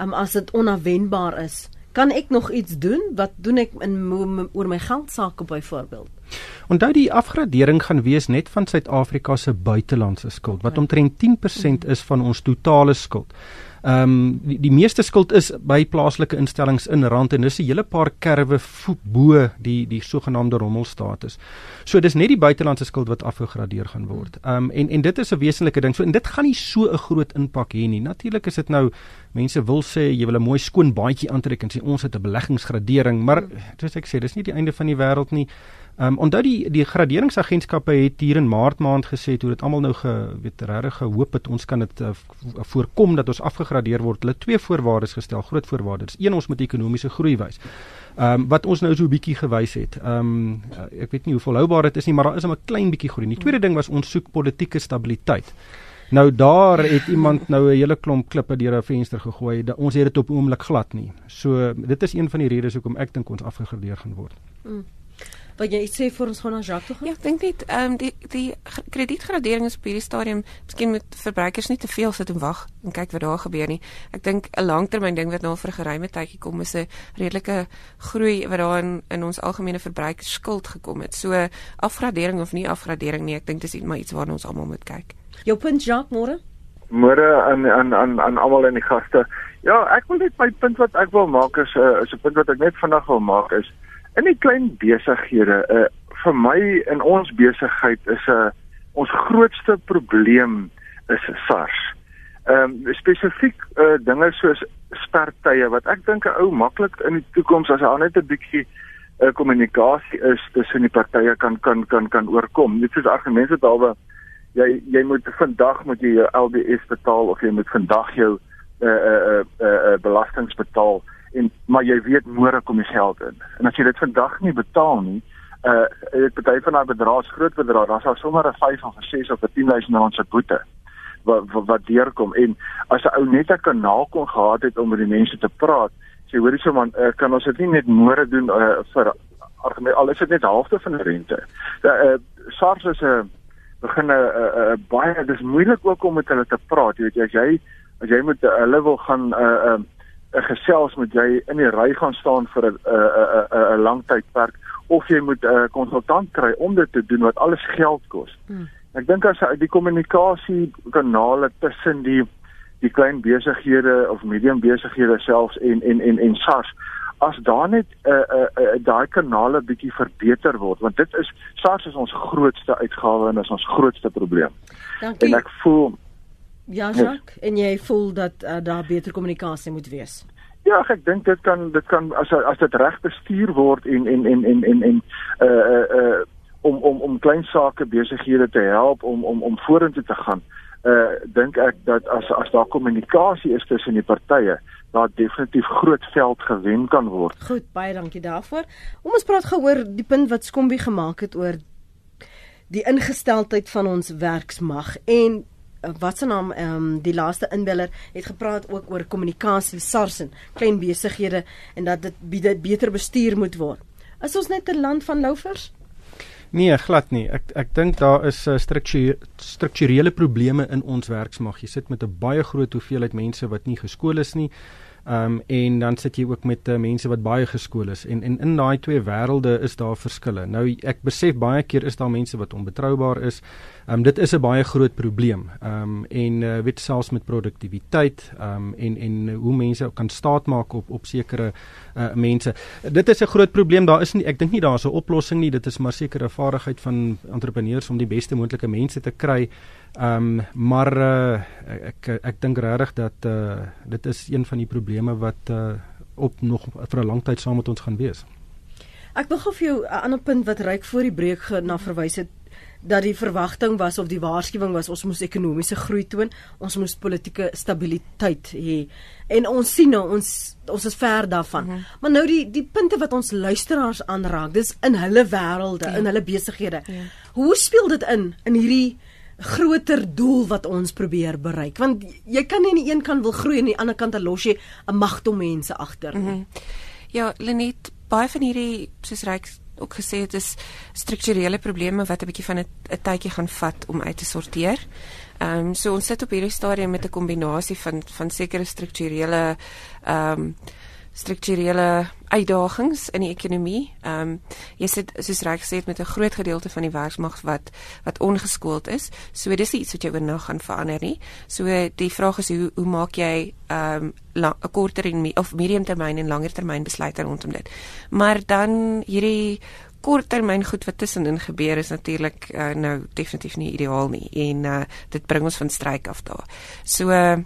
Um, as dit onverwenbaar is, kan ek nog iets doen? Wat doen ek in oor my geld sake byvoorbeeld? Onthou die afgradering gaan wees net van Suid-Afrika se buitelandse skuld wat omtrent 10% is van ons totale skuld. Ehm um, die, die meeste skuld is by plaaslike instellings in rand en dis 'n hele paar kerwe bo die die sogenaamde rommelstatus. So dis net die buitelandse skuld wat afgegradeer gaan word. Ehm um, en en dit is 'n wesenlike ding. So en dit gaan nie so 'n groot impak hê nie. Natuurlik is dit nou mense wil sê jy wil 'n mooi skoon baadjie aantrek en sê ons het 'n beleggingsgradering, maar soos ek sê, dis nie die einde van die wêreld nie. Ehm um, onthou die die graderingsagentskappe het hier in Maart maand gesê toe dit almal nou ge weet regtig gehoop het ons kan dit uh, voorkom dat ons afgegradeer word. Hulle twee voorwaardes gestel, groot voorwaardes. Een ons moet ekonomiese groei wys. Ehm um, wat ons nou so 'n bietjie gewys het. Ehm um, ek weet nie hoe volhoubaar dit is nie, maar daar is 'n klein bietjie groei. Die tweede ding was ons soek politieke stabiliteit. Nou daar het iemand nou 'n hele klomp klippe deur 'n venster gegooi. Da, ons het dit op oomblik glad nie. So dit is een van die redes hoekom ek dink ons afgegradeer gaan word. Mm. Wat jy sê vir ons gaan na Jacques toe gaan? Ja, ek dink net ehm um, die die kredietgradering is op hierdie stadium miskien met verbruikers nie te veel sit en wag en kyk wat daar gebeur nie. Ek dink 'n langtermyn ding wat nou vir 'n geruime tydjie kom is 'n redelike groei wat daar in, in ons algemene verbruikersskuld gekom het. So afgradering of nie afgradering nie, ek dink dis iets maar iets waarna ons almal moet kyk. Jou punt Jacques môre? Môre aan aan aan aan almal in die gaste. Ja, ek wil net my punt wat ek wil maak is 'n uh, is 'n punt wat ek net vandag wil maak is in die klein besighede uh, vir my in ons besigheid is 'n uh, ons grootste probleem is SARS. Ehm um, spesifiek uh, dinge soos spertye wat ek dink 'n ou maklik in die toekoms as daar net 'n bietjie uh, kommunikasie is tussen die partye kan kan kan kan oorkom. Dit is argumente daarbe jy jy moet vandag moet jy jou LBS betaal of jy moet vandag jou uh uh uh, uh belastings betaal en maar jy weet môre kom die geld in. En as jy dit vandag nie betaal nie, uh dit party van daai bedrae is groot bedrae, dan sal sommer 'n 5 of 'n 6 of 'n 10000 rand se boete wat wat, wat deurkom en as 'n ou net 'n kanaal kon gehad het om met die mense te praat, sê hoorie so man, uh, kan ons dit nie net môre doen uh, vir al is dit net halfte van die rente. Da uh, SARS is 'n uh, begin 'n uh, uh, baie dis moeilik ook om met hulle te praat, jy weet as jy as jy moet uh, hulle wil gaan uh, uh uh, gesels moet jy in die ry gaan staan vir 'n 'n 'n 'n lang tydperk of jy moet 'n uh, konsultant kry om dit te doen wat alles geld kos. Hmm. Ek dink as die kommunikasie kanale tussen die die klein besighede of medium besighede selfs en en en en SARS as daar net 'n uh, 'n uh, uh, daai kanale bietjie verbeter word want dit is SARS is ons grootste uitgawe en is ons grootste probleem. Dankie. En ek voel Ja, Jacques, en jy voel dat uh, daar beter kommunikasie moet wees. Ja, ek dink dit kan dit kan as as dit reg bestuur word en en en en en en uh uh uh om om om klein sake besighede te help om om om vorentoe te gaan. Uh dink ek dat as as daar kommunikasie is tussen die partye, daar definitief groot veld gewen kan word. Goed, baie dankie daarvoor. Om ons praat gou oor die punt wat Skombie gemaak het oor die ingesteldheid van ons werksmag en wat se naam ehm um, die laaste inbeller het gepraat ook oor kommunikasie SARS en klein besighede en dat dit beter bestuur moet word. Is ons net 'n land van loafers? Nee, glad nie. Ek ek dink daar is uh, strukturele probleme in ons werksmag. Jy sit met 'n baie groot hoeveelheid mense wat nie geskool is nie. Ehm um, en dan sit jy ook met uh, mense wat baie geskool is en en in daai twee wêrelde is daar verskille. Nou ek besef baie keer is daar mense wat onbetroubaar is. Ehm um, dit is 'n baie groot probleem. Ehm um, en uh, weet selfs met produktiwiteit ehm um, en en hoe mense kan staat maak op op sekere uh, mense. Dit is 'n groot probleem. Daar is nie ek dink nie daar's 'n oplossing nie. Dit is maar sekere vaardigheid van entrepreneurs om die beste moontlike mense te kry. Ehm um, maar uh, ek ek, ek dink regtig dat uh, dit is een van die probleme wat uh, op nog vir 'n lang tyd saam met ons gaan wees. Ek wil gou vir jou 'n ander punt wat ryk voor die breek na verwys het dat die verwagting was of die waarskuwing was ons moes ekonomiese groei toon, ons moes politieke stabiliteit hê. En ons sien nou ons ons is ver daarvan. Mm -hmm. Maar nou die die punte wat ons luisteraars aanraak, dis in hulle wêrelde, ja. in hulle besighede. Ja. Hoe speel dit in in hierdie groter doel wat ons probeer bereik want jy kan nie aan die een kant wil groei en aan die ander kant los jy 'n magtom mense agter nie. Mm -hmm. Ja, Lenet, baie van hierdie soos ryk ook gesê het is strukturele probleme wat 'n bietjie van 'n tydjie gaan vat om uit te sorteer. Ehm um, so ons sit op hierdie stadium met 'n kombinasie van van sekere strukturele ehm um, strukturele uitdagings in die ekonomie. Ehm um, jy sit soos reg gesê met 'n groot gedeelte van die werksmag wat wat ongeskoold is. So dis iets wat jy oornag gaan verander nie. So die vraag is hoe hoe maak jy ehm um, 'n korter en of medium termyn en langer termyn besluite rondom dit. Maar dan hierdie korttermyn goed wat tussenin gebeur is natuurlik uh, nou definitief nie ideaal nie en uh, dit bring ons van stryk af daar. So uh,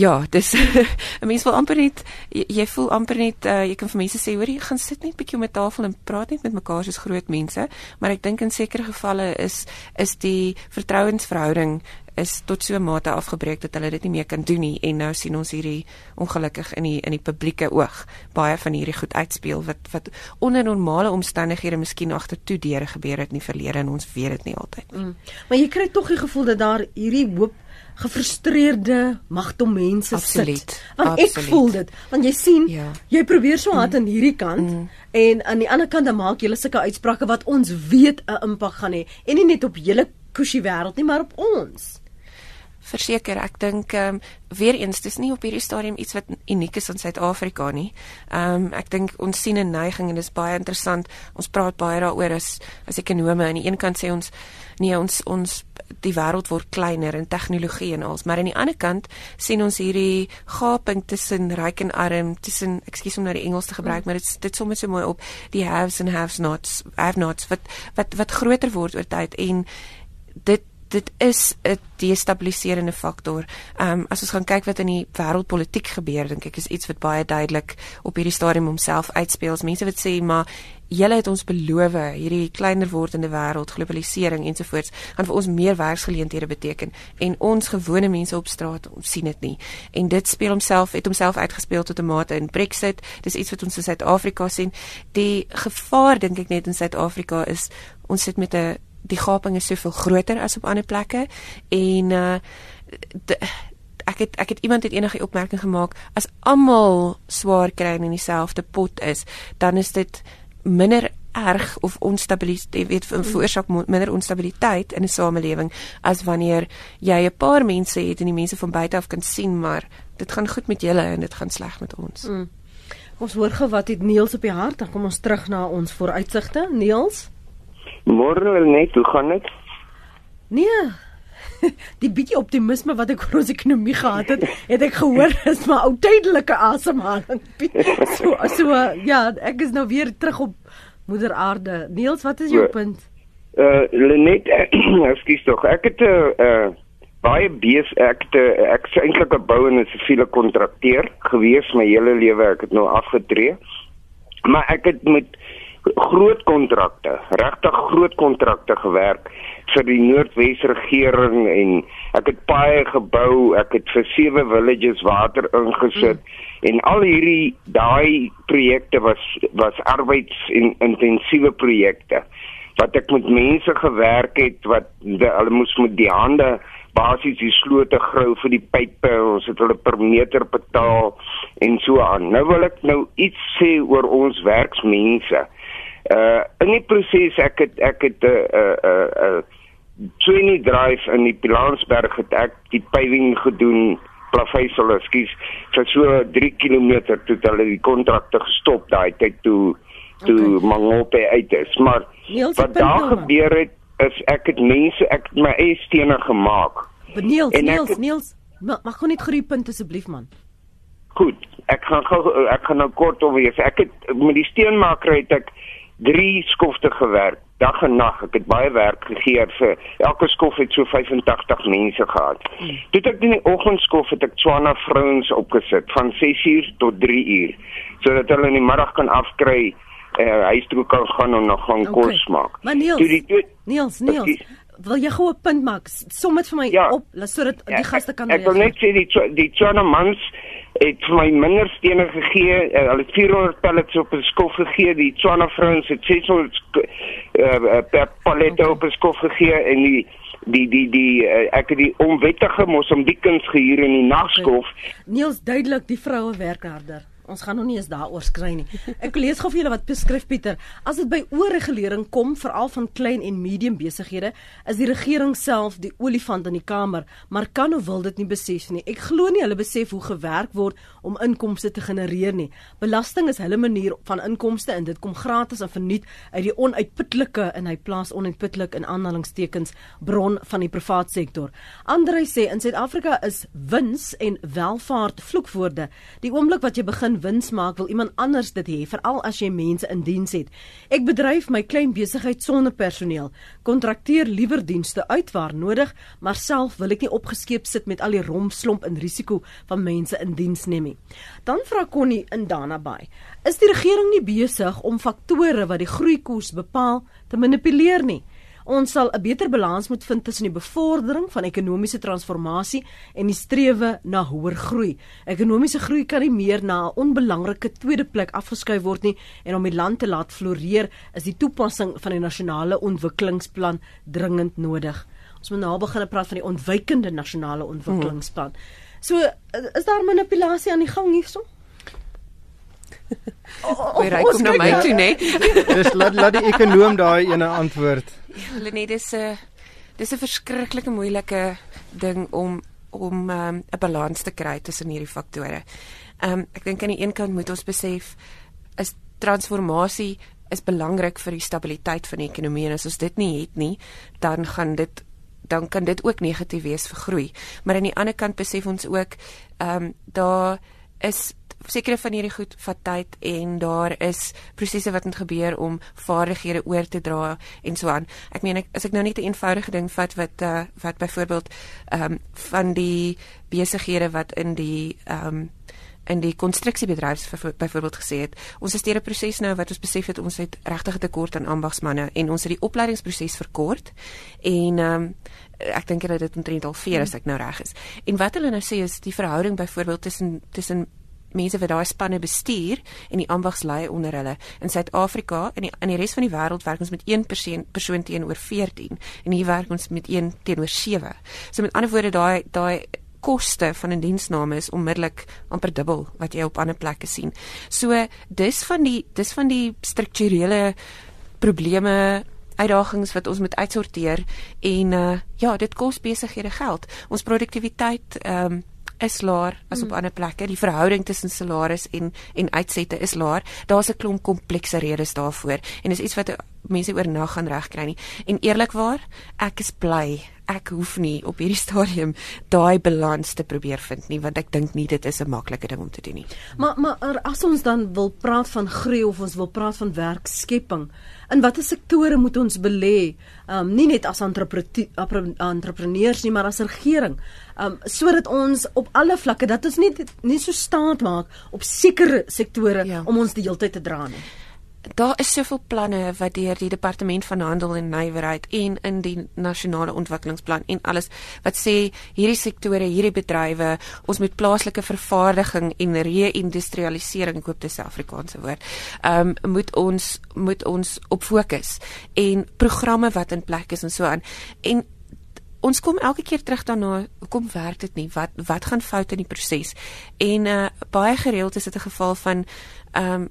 Ja, dis <laughs> 'n mens wil amper net jy, jy voel amper net uh, jy kan vir mense sê hoor jy gaan sit net bietjie om 'n tafel en praat net met mekaar soos groot mense, maar ek dink in sekere gevalle is is die vertrouensverhouding is tot so 'n mate afgebreek dat hulle dit nie meer kan doen nie en nou sien ons hierdie ongelukkig in die in die publieke oog baie van hierdie goed uitspeel wat wat onder normale omstandighede miskien agter toe deure gebeur het in die verlede en ons weet dit nie altyd nie. Mm. Maar jy kry tog die gevoel dat daar hierdie hoop gefrustreerde magtom mense Absoluut. sit. Want Absoluut. ek voel dit, want jy sien, ja. jy probeer so hard mm. aan hierdie kant mm. en aan die ander kant dan maak jy sulke uitsprake wat ons weet 'n impak gaan hê en nie net op hele kushy wêreld nie, maar op ons verseker ek dink ehm um, weer eens dis nie op hierdie stadium iets wat uniek is in Suid-Afrika nie. Ehm um, ek dink ons sien 'n neiging en dit is baie interessant. Ons praat baie daaroor as as ekonome aan die een kant sê ons nee ons ons die wêreld word kleiner in tegnologie en alles, maar aan die ander kant sien ons hierdie gaping tussen ryk en arm, tussen ekskuus om nou die Engels te gebruik, maar dit dit som so mooi op die haves and have nots, have nots wat wat wat groter word oor tyd en dit dit is 'n destabiliserende faktor. Ehm um, as ons gaan kyk wat in die wêreldpolitiek gebeur, dink ek is iets wat baie duidelik op hierdie stadium homself uitspeel. Mense wat sê maar julle het ons beloof hierdie kleiner wordende wêreld, globalisering ensovoorts gaan vir ons meer werksgeleenthede beteken en ons gewone mense op straat sien dit nie. En dit speel homself het homself uitgespeel tot 'n mate in Brexit. Dis iets wat ons in Suid-Afrika sien. Die gevaar dink ek net in Suid-Afrika is ons sit met 'n die gaping is soveel groter as op ander plekke en uh de, ek het ek het iemand het enige opmerking gemaak as almal swaar kry in dieselfde pot is dan is dit minder erg of onstabiliteit weet veroorsaak minder onstabiliteit in 'n samelewing as wanneer jy 'n paar mense het en die mense van buite af kan sien maar dit gaan goed met julle en dit gaan sleg met ons. Mm. Ons hoor gou wat het Niels op die hart. Dan kom ons terug na ons vooruitsigte. Niels? Môre net, hoe gaan dit? Nee. <laughs> Die bietjie optimisme wat ek oor ons ekonomie gehad het, het ek gehoor <laughs> is maar ou tydelike asemhaling. <laughs> So so ja, ek is nou weer terug op moeder aarde. Niels, wat is jou punt? Uh Lenet, <clears throat> ekskuus tog. Ek het 'n uh, uh baie bees ek te ek is eintlik 'n bou en 'n siviele kontrakteur gewees my hele lewe ek het nou afgetree maar ek het met groot kontrakte regtig groot kontrakte gewerk vir die Noordwes regering en ek het baie gebou ek het vir sewe villages water ingesit mm. en al hierdie daai projekte was was arbeids en intensiewe projekte wat ek met mense gewerk het wat hulle moes met die hande basies die slote grou vir die pype ons het hulle per meter betaal en so aan nou wil ek nou iets sê oor ons werksmense uh in die proses ek het ek het 'n uh, 'n uh, 'n uh, Trini Drive in die Pilansberg het ek die paving gedoen plaveisel ekskuus vir so 3 km toe hulle die kontrakte gestop daai tyd toe toe okay. Mangope uit is maar Niels, wat daar gebeur het is ek het mense ek het my eie stene gemaak. Niels, Niels, Niels, mag gou net groei punt asseblief man. Goed, ek gaan gou ek gaan nou kort oor wees. Ek het met die steenmaker het ek 3 skofte gewerk, dag en nag. Ek het baie werk gegee vir elke skof het so 85 mense gehad. Hmm. Toe ek in die oggendskof het ek Tswana vrouens opgesit van 6uur tot 3uur sodat hulle in die middag kan afkry uh, huis toe kan gaan en nog gaan okay. kos maak. Maar Niels, die, die, Niels, Niels, wil jy gou 'n punt maak? Som dit vir my ja, op sodat die gaste kan Ek wil net sê die die China mans het vir my minder stene gegee. Uh, hulle het 400 pellets op 'n skof gegee. Die China vrouens het 600 uh, per palette okay. op 'n skof gegee en die die die die uh, ek het die onwettige Mosambikens gehuur in die nagskof. Okay. Niels duidelik die vroue werk harder. Ons gaan nog nie eens daaroor skry nie. Ek lees gou vir julle wat beskryf Pieter. As dit by oorregulering kom, veral van klein en medium besighede, is die regering self die olifant in die kamer, maar kan of wil dit nie besef nie. Ek glo nie hulle besef hoe gewerk word om inkomste te genereer nie. Belasting is hulle manier van inkomste en dit kom gratis en verniet uit die onuitputlike en hy plaas onuitputlik in aanhalingstekens bron van die privaat sektor. Andrei sê in Suid-Afrika is wins en welvaart vloekwoorde. Die oomblik wat jy begin wins maak, wil iemand anders dit hê, veral as jy mense in diens het. Ek bedryf my klein besigheid sonder personeel. Kontrakteer liewer dienste uit waar nodig, maar self wil ek nie opgeskeep sit met al die rompslomp en risiko van mense in diens neem nie. Dan vra Connie in Danabay: Is die regering nie besig om faktore wat die groeikoers bepaal te manipuleer nie? Ons sal 'n beter balans moet vind tussen die bevordering van ekonomiese transformasie en die strewe na hoër groei. Ekonomiese groei kan nie meer na 'n onbelangrike tweede plek afgeskuif word nie en om die land te laat floreer is die toepassing van die nasionale ontwikkelingsplan dringend nodig. Ons moet nou begin praat van die ontwykende nasionale ontwikkelingsplan. So is daar manipulasie aan die gang hierso? <laughs> Hoe ry kom na my toe, né? <laughs> Dis laat laat die ekonom daai ene antwoord. Hulle net dis 'n dis 'n verskriklike moeilike ding om om ehm, 'n um, balans te kry tussen hierdie faktore. Ehm um, ek dink aan die een kant moet ons besef is transformasie is belangrik vir die stabiliteit van die ekonomie en as ons dit nie het nie, dan gaan dit dan kan dit ook negatief wees vir groei. Maar aan die ander kant besef ons ook ehm um, daar is sekere van hierdie goed vat tyd en daar is prosesse wat moet gebeur om vaardighede oor te dra en so aan. Ek meen ek as ek nou net 'n eenvoudige ding vat wat uh, wat byvoorbeeld ehm um, van die besighede wat in die ehm um, in die konstruksiebedryf byvoorbeeld gesê het ons het 'n proses nou wat ons besef het ons het regtig 'n tekort aan ambagsmande en ons het die opleidingsproses verkort en ehm um, ek dink dat dit omtrent al 4 as ek nou reg is. En wat hulle nou sê is die verhouding byvoorbeeld tussen tussen mense wat daai spanne bestuur en die ambagslei onder hulle. In Suid-Afrika en in, in die res van die wêreld werk ons met 1 persoon persoon teenoor 14 en hier werk ons met 1 teenoor 7. So met ander woorde daai daai koste van 'n diensname is onmiddellik amper dubbel wat jy op ander plekke sien. So dis van die dis van die strukturele probleme uitdagings wat ons moet uitsorteer en uh ja, dit kos besighede geld. Ons produktiwiteit ehm um, is laer as op mm. ander plekke. Die verhouding tussen salaris en en uitsette is laer. Daar's 'n klomp komplekse redes daarvoor en is iets wat mense oornag gaan regkry nie. En eerlikwaar, ek is bly ek hoef nie op hierdie <laughs> stadium daai balans te probeer vind nie want ek dink nie dit is 'n maklike ding om te doen nie. Maar maar as ons dan wil praat van groei of ons wil praat van werkskepping, in watter sektore moet ons belê? Um nie net as entrepreneurs nie, maar as regering. Um sodat ons op alle vlakke dat ons nie nie so staat maak op sekere sektore ja. om ons die hele tyd te dra nie daar is soveel planne wat deur die departement van handel en nywerheid en in die nasionale ontwikkelingsplan en alles wat sê hierdie sektore, hierdie bedrywe, ons moet plaaslike vervaardiging en re-industrialisering koop dis Afrikaanse woord. Ehm um, moet ons moet ons op fokus en programme wat in plek is en so aan. En ons kom elke keer terug daarna, hoekom werk dit nie? Wat wat gaan fout in die proses? En uh baie gereeld is dit 'n geval van ehm um,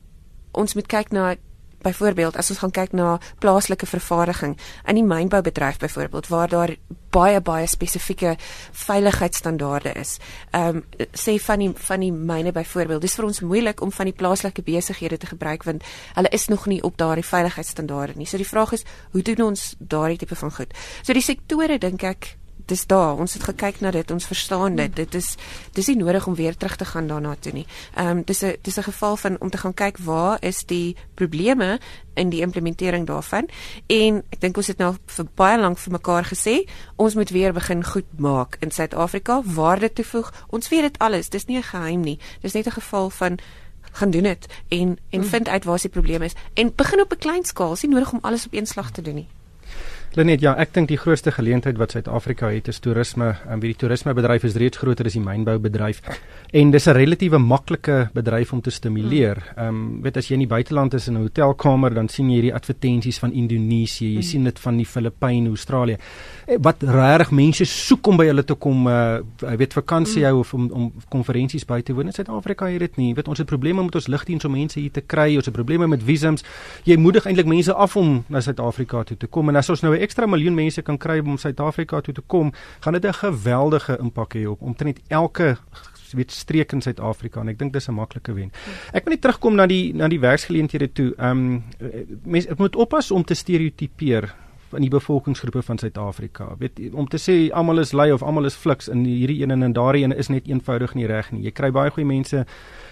ons moet kyk na byvoorbeeld as ons gaan kyk na plaaslike vervaardiging in die mynboubedryf byvoorbeeld waar daar baie baie spesifieke veiligheidsstandaarde is. Ehm um, sê van die van die myne byvoorbeeld, dis vir ons moeilik om van die plaaslike besighede te gebruik want hulle is nog nie op daardie veiligheidsstandaarde nie. So die vraag is, hoe doen ons daardie tipe van goed? So die sektore dink ek dis daar. Ons het gekyk na dit. Ons verstaan dit. Dit is dis nie nodig om weer terug te gaan daarna toe nie. Ehm um, dis 'n dis 'n geval van om te gaan kyk waar is die probleme in die implementering daarvan. En ek dink ons het nou vir baie lank vir mekaar gesê, ons moet weer begin goed maak in Suid-Afrika, waarde toevoeg. Ons weet dit alles. Dis nie 'n geheim nie. Dis net 'n geval van gaan doen dit en en mm. vind uit waar se probleem is en begin op 'n klein skaal. Dis nie nodig om alles op een slag te doen nie. Lenet, ja, ek dink die grootste geleentheid wat Suid-Afrika het is toerisme. En wie die toerismebedryf is reeds groter as die mynboubedryf. En dis 'n relatief maklike bedryf om te stimuleer. Ehm um, weet as jy in die buiteland is in 'n hotelkamer, dan sien jy hierdie advertensies van Indonesië, jy mm. sien dit van die Filippyne, Australië. Eh, wat regtig mense soek om by hulle te kom, uh weet vakansie hou mm. of om om konferensies by te woon. In Suid-Afrika het dit nie. Weet ons het probleme met ons lugdiens om mense hier te kry. Ons het probleme met visums. Jy moedig eintlik mense af om na Suid-Afrika toe te kom en as ons nou 'n ekstra miljoen mense kan kry om Suid-Afrika toe te kom, gaan dit 'n geweldige impak hê op omtrent elke weet streek in Suid-Afrika en ek dink dis 'n maklike wen. Ek wil net terugkom na die na die werksgeleenthede toe. Ehm um, mense moet oppas om te stereotipeer in die bevolkingsgroepe van Suid-Afrika. Weet om te sê almal is lui of almal is fliks in hierdie een en in daardie een is net eenvoudig nie reg nie. Jy kry baie goeie mense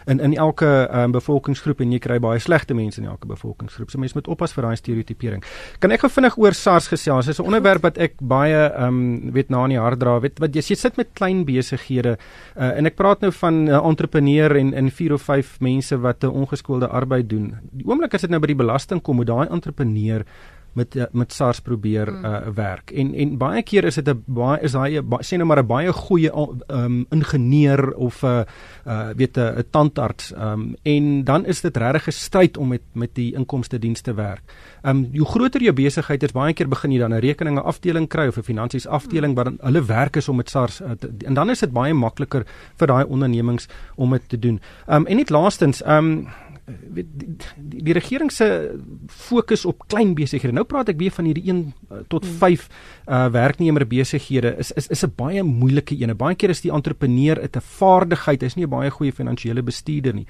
in in elke um, bevolkingsgroep en jy kry baie slegte mense in elke bevolkingsgroep. So mense moet oppas vir daai stereotipering. Kan ek gou vinnig oor SARS gesels? Dit is 'n onderwerp wat ek baie ehm um, weet na in die hart dra. Weet wat jy, jy sit met klein besighede uh, en ek praat nou van 'n uh, entrepreneur en in 4 of 5 mense wat 'n ongeskoolde arbeid doen. Die oomblik as dit nou by die belasting kom, moet daai entrepreneur met eh, met SARS probeer mm. uh, werk. En en baie keer is dit 'n baie is daai sê nou maar 'n baie goeie um, ingenieur of 'n uh, uh, weet 'n tandarts um, en dan is dit regtig 'n stryd om met met die inkomste dienste werk. Ehm um, hoe groter jou besigheid is, baie keer begin jy dan 'n rekeninge afdeling kry of 'n finansies afdeling mm. wat hulle werk is om met SARS uh, te, en dan is dit baie makliker vir daai ondernemings om dit te doen. Ehm um, en net laastens ehm um, weet die, die, die regering se fokus op klein besighede. Nou praat ek weer van hierdie 1 uh, tot 5 uh eh, werknemer besighede is is is 'n baie moeilike een. Baie keer is die entrepreneur 'n vaardigheid, hy's nie 'n baie goeie finansiële bestuurder nie.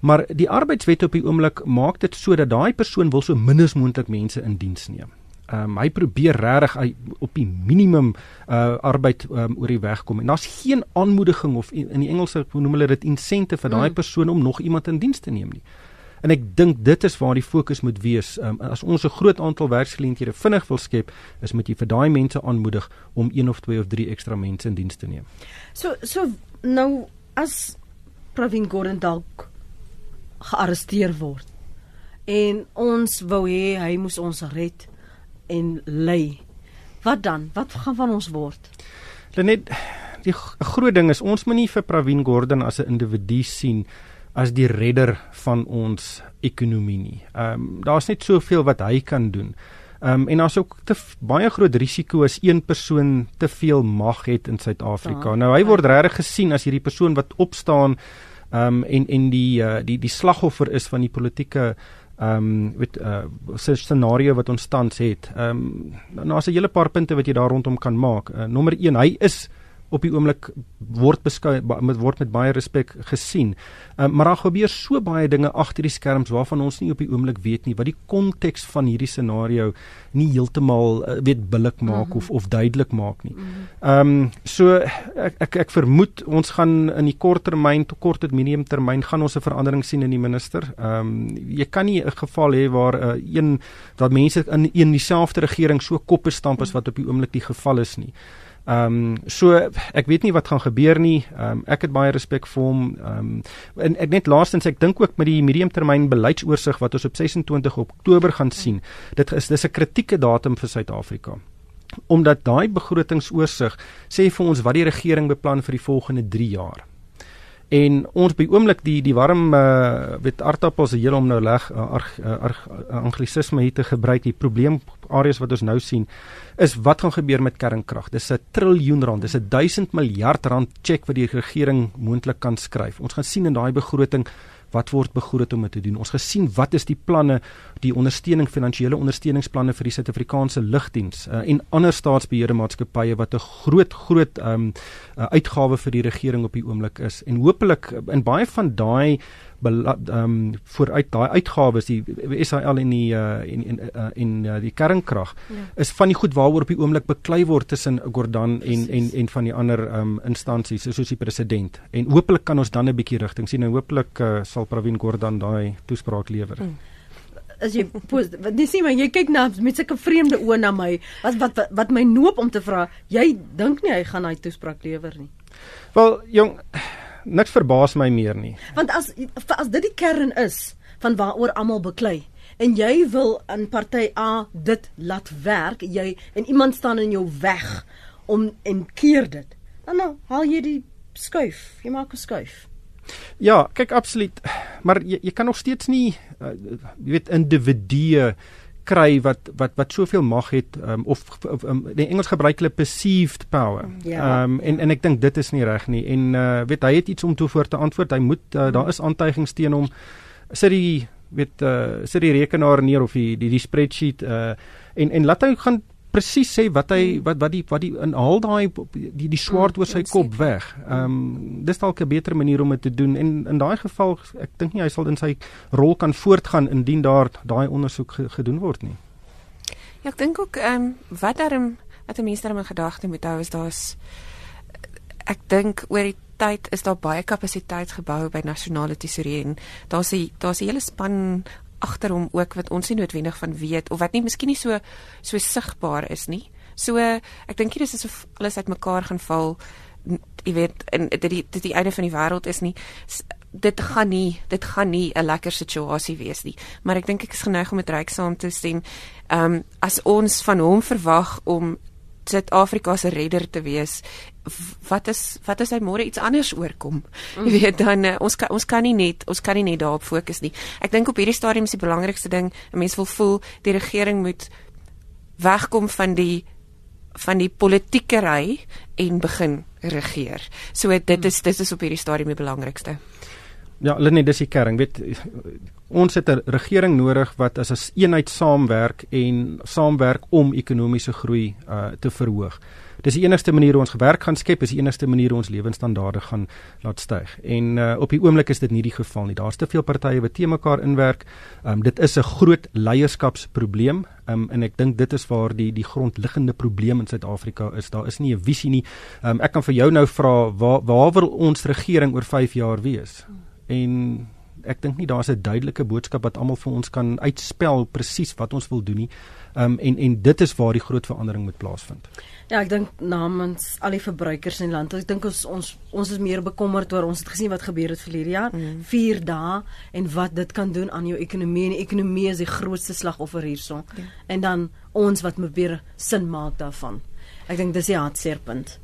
Maar die arbeidswet op die oomblik maak dit sodat daai persoon wil so min as moontlik mense in diens neem. Um, hy probeer regtig op die minimum uh arbeid um, oor die weg kom en daar's geen aanmoediging of in, in die Engelse noem hulle dit incentive vir daai mm. persoon om nog iemand in diens te neem nie. En ek dink dit is waar die fokus moet wees. Um, as ons 'n groot aantal werksgeleenthede vinnig wil skep, is moet jy vir daai mense aanmoedig om een of twee of drie ekstra mense in diens te neem. So so nou as Pravin Gordhan dalk gearresteer word en ons wou hê hy moes ons red en lei. Wat dan? Wat gaan van ons word? Lenet, die groot ding is ons moenie vir Pravin Gordhan as 'n individu sien as die redder van ons ekonomie nie. Ehm um, daar's net soveel wat hy kan doen. Ehm um, en daar's ook te baie groot risiko as een persoon te veel mag het in Suid-Afrika. Nou hy word regtig gesien as hierdie persoon wat opstaan ehm um, en en die uh, die die slagoffer is van die politieke ehm um, weet uh se scenario wat ons tans het. Ehm um, nou as 'n hele paar punte wat jy daar rondom kan maak. Uh, nommer 1, hy is op die oomblik word beskou met word met baie respek gesien. Um, maar daar gebeur so baie dinge agter die skerms waarvan ons nie op die oomblik weet nie wat die konteks van hierdie scenario nie heeltemal uh, weet billik maak mm -hmm. of of duidelik maak nie. Ehm um, so ek, ek ek vermoed ons gaan in die kort termyn tot kort tot medium termyn gaan ons 'n verandering sien in die minister. Ehm um, jy kan nie 'n geval hê waar 'n uh, een dat mense in een dieselfde regering so koppe stamp as wat op die oomblik die geval is nie. Ehm um, so ek weet nie wat gaan gebeur nie. Ehm um, ek het baie respek vir hom. Ehm um, en ek net laastens ek dink ook met die mediumtermyn beleidsoorsig wat ons op 26 Oktober gaan sien. Dit is dis 'n kritieke datum vir Suid-Afrika. Omdat daai begrotingsoorsig sê vir ons wat die regering beplan vir die volgende 3 jaar. En ons by oomblik die die warm uh weet aardappels hier om nou leg uh, uh, anglisisme hier te gebruik die probleem areas wat ons nou sien is wat gaan gebeur met kernkrag. Dis 'n triljoen rand, dis 'n 1000 miljard rand cheque wat die regering moontlik kan skryf. Ons gaan sien in daai begroting wat word begroot om dit te doen. Ons gesien wat is die planne, die ondersteuning finansiële ondersteuningsplanne vir die Suid-Afrikaanse lugdiens uh, en ander staatsbeheerde maatskappye wat 'n groot groot um, uh, uitgawe vir die regering op die oomblik is. En hopelik in baie van daai um, vooruit daai uitgawes die SAL en die uh, en en uh, en uh, die kernkrag ja. is van die goed waaroor op die oomblik beklei word tussen Gordhan en en en van die ander ehm um, instansies soos die president. En hopelik kan ons dan 'n bietjie rigting sien en hopelik uh, sal Pravin Gordhan daai toespraak lewer. Hmm as jy wat dis nie maar jy kyk na met sulke vreemde oë na my wat wat wat, wat my noop om te vra jy dink nie hy gaan daai toespraak lewer nie wel jong niks verbaas my meer nie. Want as as dit die kern is van waaroor almal beklei en jy wil in party A dit laat werk, jy en iemand staan in jou weg om en keer dit. Dan nou haal jy die skuif, jy maak 'n skuif. Ja, kyk absoluut. Maar jy, jy kan nog steeds nie uh, jy weet individue kry wat wat wat soveel mag het um, of, of um, die Engels gebruik hulle perceived power. Ja. Ehm um, en en ek dink dit is nie reg nie en uh, weet hy het iets om toe voor te antwoord. Hy moet uh, daar is aantuigings teen hom. Sit die weet uh, sit die rekenaar neer of die die, die spreadsheet uh, en en laat hy gaan presies sê wat hy hmm. wat wat die wat die inhaal daai die die swaard oor sy kop weg. Ehm um, dis dalk 'n beter manier om dit te doen en in daai geval ek dink nie hy sal in sy rol kan voortgaan indien daar daai ondersoek gedoen word nie. Ja, ek dink ook ehm um, wat daarom wat 'n mens daarmee gedagte moet hou is daar's ek dink oor die tyd is daar baie kapasiteit gebou by nasionale tesourier en daar's 'n daar's 'n hele span agter hom ook wat ons nie noodwendig van weet of wat nie miskien nie so so sigbaar is nie. So ek dink hier is asof alles uitmekaar gaan val. Jy weet en dit die dit die einde van die wêreld is nie dit gaan nie dit gaan nie 'n lekker situasie wees nie. Maar ek dink ek is geneig om met Ryk saam te stem. Ehm um, as ons van hom verwag om Suid-Afrika se redder te wees. Wat is wat as hy môre iets anders oorkom? Mm. Jy weet dan uh, ons kan ons kan nie net ons kan nie net daarop fokus nie. Ek dink op hierdie stadium is die belangrikste ding 'n mens wil voel die regering moet wegkom van die van die politiekery en begin regeer. So dit is dit is op hierdie stadium die belangrikste. Ja, net dis die kern, weet ons het 'n regering nodig wat as 'n eenheid saamwerk en saamwerk om ekonomiese groei uh te verhoog. Dis die enigste manier hoe ons gewerk gaan skep, is die enigste manier hoe ons lewensstandaarde gaan laat styg. En uh op die oomblik is dit nie die geval nie. Daar's te veel partye wat te mekaar inwerk. Um dit is 'n groot leierskapsprobleem. Um en ek dink dit is waar die die grondliggende probleem in Suid-Afrika is. Daar is nie 'n visie nie. Um ek kan vir jou nou vra waar waar wil ons regering oor 5 jaar wees? En ek dink nie daar's 'n duidelike boodskap wat almal vir ons kan uitspel presies wat ons wil doen nie. Um en en dit is waar die groot verandering moet plaasvind. Ja, ek dink namens al die verbruikers in die land, ek dink ons ons ons is meer bekommerd oor ons het gesien wat gebeur het verlede jaar, 4 mm. dae en wat dit kan doen aan jou ekonomie en die ekonomie is die grootste slagoffer hierso. Ja. En dan ons wat moet weer sin maak daarvan. Ek dink dis die hartseerpunt.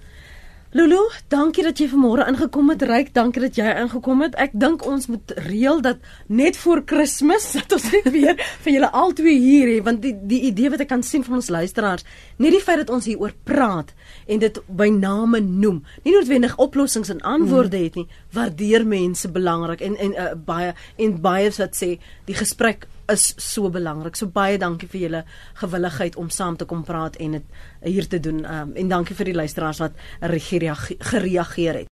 Lulu, dankie dat jy vanmôre ingekom het. Ryk, dankie dat jy ingekom het. Ek dink ons moet reël dat net voor Kersfees <laughs> dat ons net weer vir julle albei hier hê, want die die idee wat ek kan sien van ons luisteraars, net die feit dat ons hieroor praat en dit by name noem, nie noodwendig oplossings en antwoorde het nie, waardeer mense belangrik en en uh, baie en baie wat sê die gesprek is so belangrik. So baie dankie vir julle gewilligheid om saam te kom praat en dit hier te doen. Um, en dankie vir die luisteraars wat gereageer het.